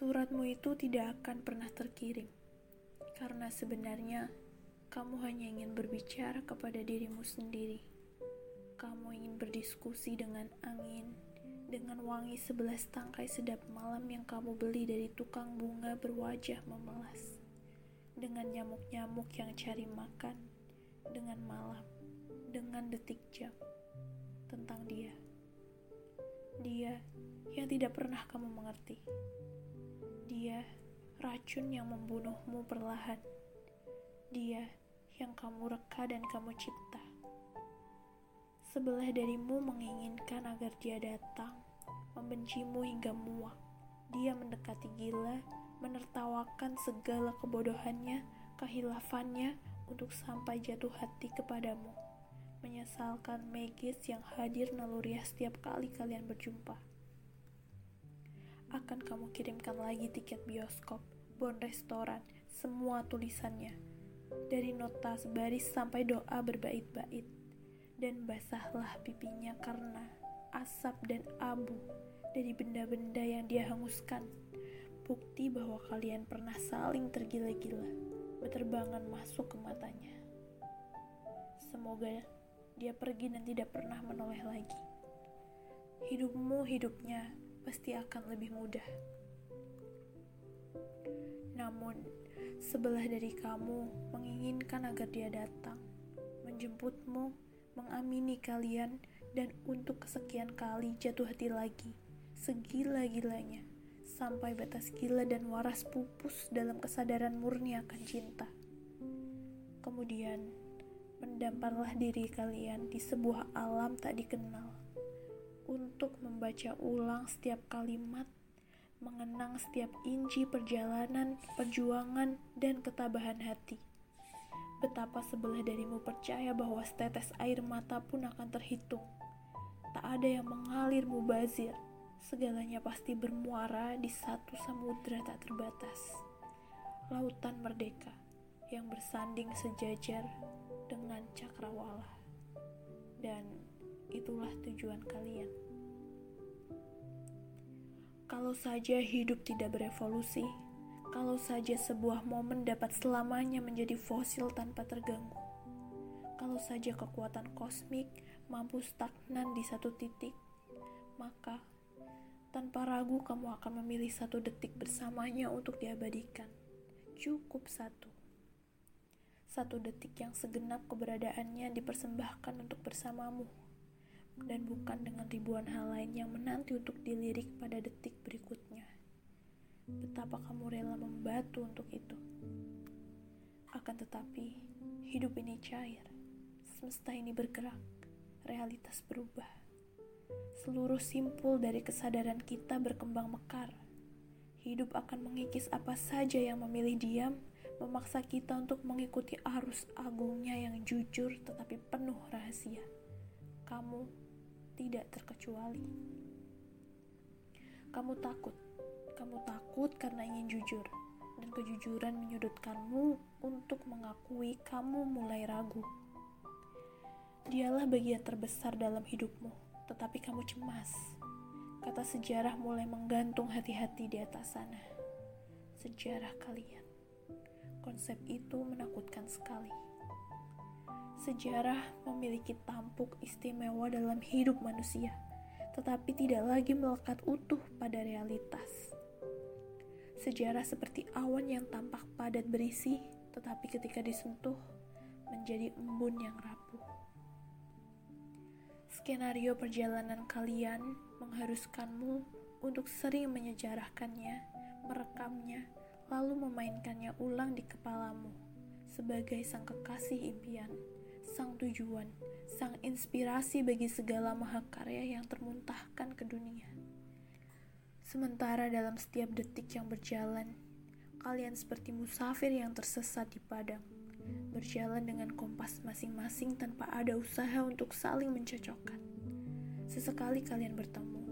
Suratmu itu tidak akan pernah terkirim, karena sebenarnya kamu hanya ingin berbicara kepada dirimu sendiri. Kamu ingin berdiskusi dengan angin, dengan wangi sebelas tangkai sedap malam yang kamu beli dari tukang bunga berwajah memelas, dengan nyamuk-nyamuk yang cari makan, dengan malam, dengan detik jam, tentang dia. Dia yang tidak pernah kamu mengerti dia racun yang membunuhmu perlahan. Dia yang kamu reka dan kamu cipta. Sebelah darimu menginginkan agar dia datang, membencimu hingga muak. Dia mendekati gila, menertawakan segala kebodohannya, kehilafannya untuk sampai jatuh hati kepadamu. Menyesalkan Megis yang hadir naluriah setiap kali kalian berjumpa akan kamu kirimkan lagi tiket bioskop, bon restoran, semua tulisannya. Dari nota sebaris sampai doa berbait-bait. Dan basahlah pipinya karena asap dan abu dari benda-benda yang dia hanguskan. Bukti bahwa kalian pernah saling tergila-gila, berterbangan masuk ke matanya. Semoga dia pergi dan tidak pernah menoleh lagi. Hidupmu hidupnya, pasti akan lebih mudah. Namun, sebelah dari kamu menginginkan agar dia datang, menjemputmu, mengamini kalian, dan untuk kesekian kali jatuh hati lagi, segila-gilanya, sampai batas gila dan waras pupus dalam kesadaran murni akan cinta. Kemudian, mendamparlah diri kalian di sebuah alam tak dikenal untuk membaca ulang setiap kalimat, mengenang setiap inci perjalanan, perjuangan, dan ketabahan hati. Betapa sebelah darimu percaya bahwa setetes air mata pun akan terhitung. Tak ada yang mengalir mubazir, segalanya pasti bermuara di satu samudera tak terbatas. Lautan merdeka yang bersanding sejajar dengan cakrawala. Dan itulah tujuan kalian. Kalau saja hidup tidak berevolusi, kalau saja sebuah momen dapat selamanya menjadi fosil tanpa terganggu, kalau saja kekuatan kosmik mampu stagnan di satu titik, maka tanpa ragu kamu akan memilih satu detik bersamanya untuk diabadikan. Cukup satu. Satu detik yang segenap keberadaannya dipersembahkan untuk bersamamu dan bukan dengan ribuan hal lain yang menanti untuk dilirik pada detik berikutnya. Betapa kamu rela membatu untuk itu. Akan tetapi, hidup ini cair. Semesta ini bergerak. Realitas berubah. Seluruh simpul dari kesadaran kita berkembang mekar. Hidup akan mengikis apa saja yang memilih diam, memaksa kita untuk mengikuti arus agungnya yang jujur tetapi penuh rahasia. Kamu tidak terkecuali. Kamu takut, kamu takut karena ingin jujur, dan kejujuran menyudutkanmu untuk mengakui kamu mulai ragu. Dialah bagian terbesar dalam hidupmu, tetapi kamu cemas. Kata sejarah mulai menggantung hati-hati di atas sana. Sejarah kalian. Konsep itu menakutkan sekali. Sejarah memiliki tampuk istimewa dalam hidup manusia, tetapi tidak lagi melekat utuh pada realitas. Sejarah seperti awan yang tampak padat berisi, tetapi ketika disentuh menjadi embun yang rapuh. Skenario perjalanan kalian mengharuskanmu untuk sering menyejarahkannya, merekamnya, lalu memainkannya ulang di kepalamu sebagai sang kekasih impian sang tujuan, sang inspirasi bagi segala mahakarya yang termuntahkan ke dunia. Sementara dalam setiap detik yang berjalan, kalian seperti musafir yang tersesat di padang, berjalan dengan kompas masing-masing tanpa ada usaha untuk saling mencocokkan. Sesekali kalian bertemu,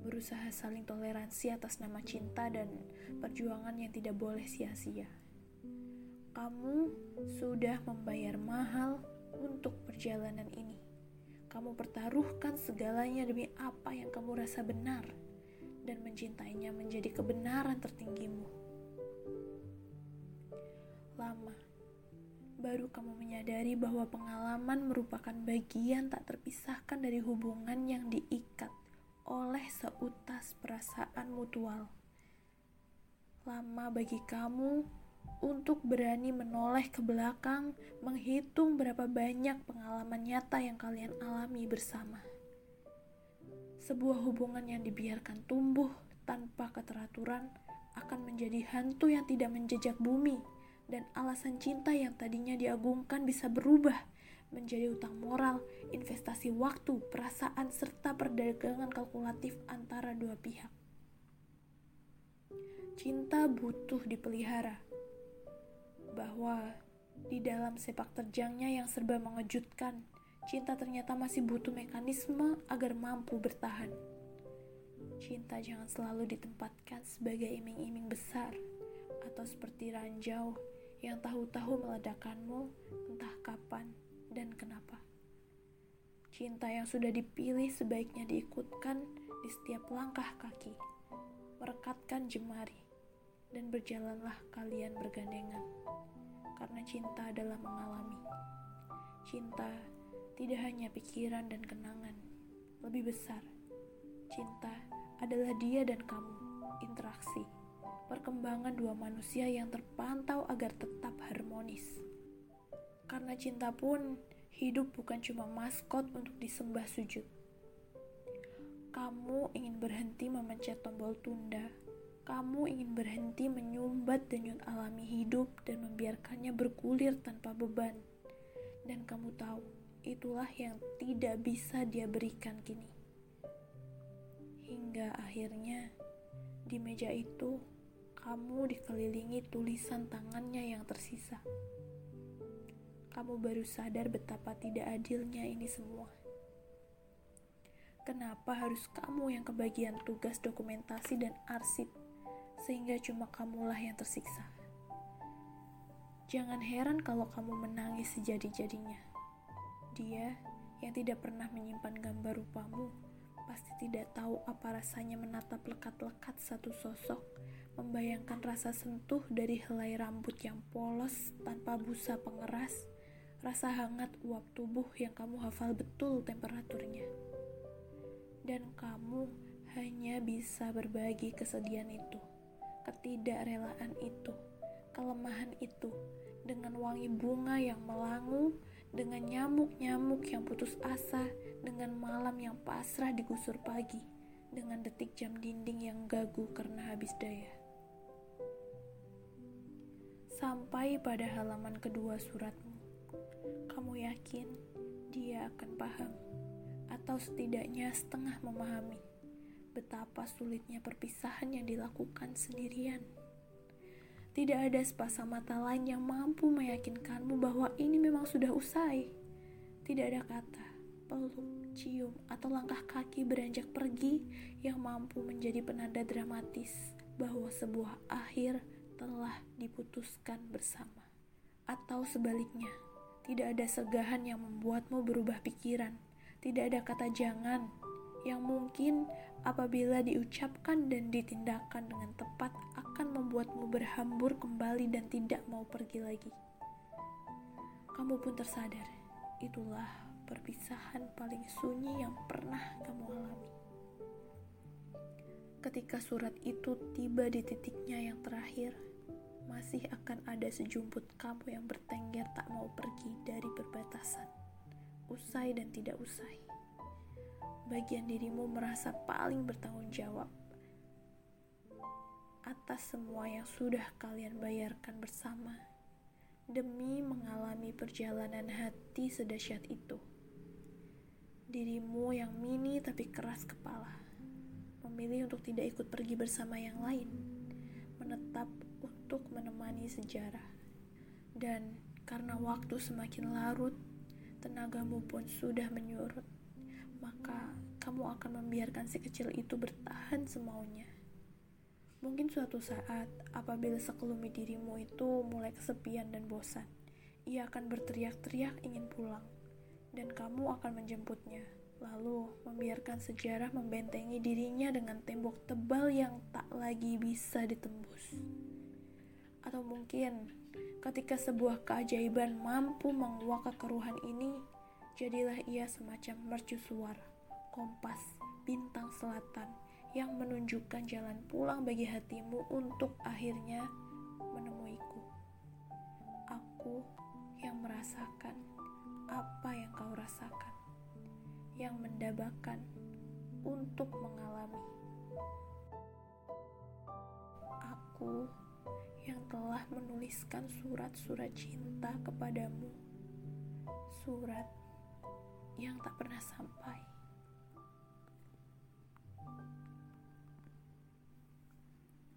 berusaha saling toleransi atas nama cinta dan perjuangan yang tidak boleh sia-sia. Kamu sudah membayar mahal untuk perjalanan ini. Kamu pertaruhkan segalanya demi apa yang kamu rasa benar, dan mencintainya menjadi kebenaran tertinggimu. Lama, baru kamu menyadari bahwa pengalaman merupakan bagian tak terpisahkan dari hubungan yang diikat oleh seutas perasaan mutual. Lama bagi kamu untuk berani menoleh ke belakang, menghitung berapa banyak pengalaman nyata yang kalian alami bersama sebuah hubungan yang dibiarkan tumbuh tanpa keteraturan akan menjadi hantu yang tidak menjejak bumi dan alasan cinta yang tadinya diagungkan bisa berubah menjadi utang moral, investasi waktu, perasaan, serta perdagangan kalkulatif antara dua pihak. Cinta butuh dipelihara, bahwa di dalam sepak terjangnya yang serba mengejutkan, cinta ternyata masih butuh mekanisme agar mampu bertahan. Cinta jangan selalu ditempatkan sebagai iming-iming besar atau seperti ranjau yang tahu-tahu meledakanmu entah kapan dan kenapa. Cinta yang sudah dipilih sebaiknya diikutkan di setiap langkah kaki, merekatkan jemari, dan berjalanlah kalian bergandengan. Karena cinta adalah mengalami. Cinta tidak hanya pikiran dan kenangan, lebih besar. Cinta adalah dia dan kamu, interaksi, perkembangan dua manusia yang terpantau agar tetap harmonis. Karena cinta pun hidup bukan cuma maskot untuk disembah sujud. Kamu ingin berhenti memencet tombol tunda. Kamu ingin berhenti menyumbat denyut alami hidup dan membiarkannya bergulir tanpa beban. Dan kamu tahu, itulah yang tidak bisa dia berikan kini. Hingga akhirnya di meja itu kamu dikelilingi tulisan tangannya yang tersisa. Kamu baru sadar betapa tidak adilnya ini semua. Kenapa harus kamu yang kebagian tugas dokumentasi dan arsip, sehingga cuma kamulah yang tersiksa? Jangan heran kalau kamu menangis sejadi-jadinya dia yang tidak pernah menyimpan gambar rupamu pasti tidak tahu apa rasanya menatap lekat-lekat satu sosok, membayangkan rasa sentuh dari helai rambut yang polos tanpa busa pengeras, rasa hangat uap tubuh yang kamu hafal betul temperaturnya. Dan kamu hanya bisa berbagi kesedihan itu, ketidakrelaan itu, kelemahan itu, dengan wangi bunga yang melangu dengan nyamuk-nyamuk yang putus asa, dengan malam yang pasrah digusur pagi, dengan detik jam dinding yang gagu karena habis daya. Sampai pada halaman kedua suratmu, kamu yakin dia akan paham, atau setidaknya setengah memahami betapa sulitnya perpisahan yang dilakukan sendirian. Tidak ada sepasang mata lain yang mampu meyakinkanmu bahwa ini memang sudah usai. Tidak ada kata, peluk, cium, atau langkah kaki beranjak pergi yang mampu menjadi penanda dramatis bahwa sebuah akhir telah diputuskan bersama. Atau sebaliknya, tidak ada segahan yang membuatmu berubah pikiran. Tidak ada kata jangan yang mungkin apabila diucapkan dan ditindakkan dengan tepat akan membuatmu berhambur kembali dan tidak mau pergi lagi. Kamu pun tersadar, itulah perpisahan paling sunyi yang pernah kamu alami. Ketika surat itu tiba di titiknya yang terakhir, masih akan ada sejumput kamu yang bertengger tak mau pergi dari perbatasan, usai dan tidak usai bagian dirimu merasa paling bertanggung jawab atas semua yang sudah kalian bayarkan bersama demi mengalami perjalanan hati sedahsyat itu. Dirimu yang mini tapi keras kepala, memilih untuk tidak ikut pergi bersama yang lain, menetap untuk menemani sejarah. Dan karena waktu semakin larut, tenagamu pun sudah menyurut maka kamu akan membiarkan si kecil itu bertahan semaunya. Mungkin suatu saat, apabila sekelumit dirimu itu mulai kesepian dan bosan, ia akan berteriak-teriak ingin pulang, dan kamu akan menjemputnya, lalu membiarkan sejarah membentengi dirinya dengan tembok tebal yang tak lagi bisa ditembus. Atau mungkin ketika sebuah keajaiban mampu menguak kekeruhan ini, jadilah ia semacam mercusuar, kompas, bintang selatan yang menunjukkan jalan pulang bagi hatimu untuk akhirnya menemuiku. Aku yang merasakan apa yang kau rasakan yang mendabakan untuk mengalami. Aku yang telah menuliskan surat-surat cinta kepadamu, surat yang tak pernah sampai.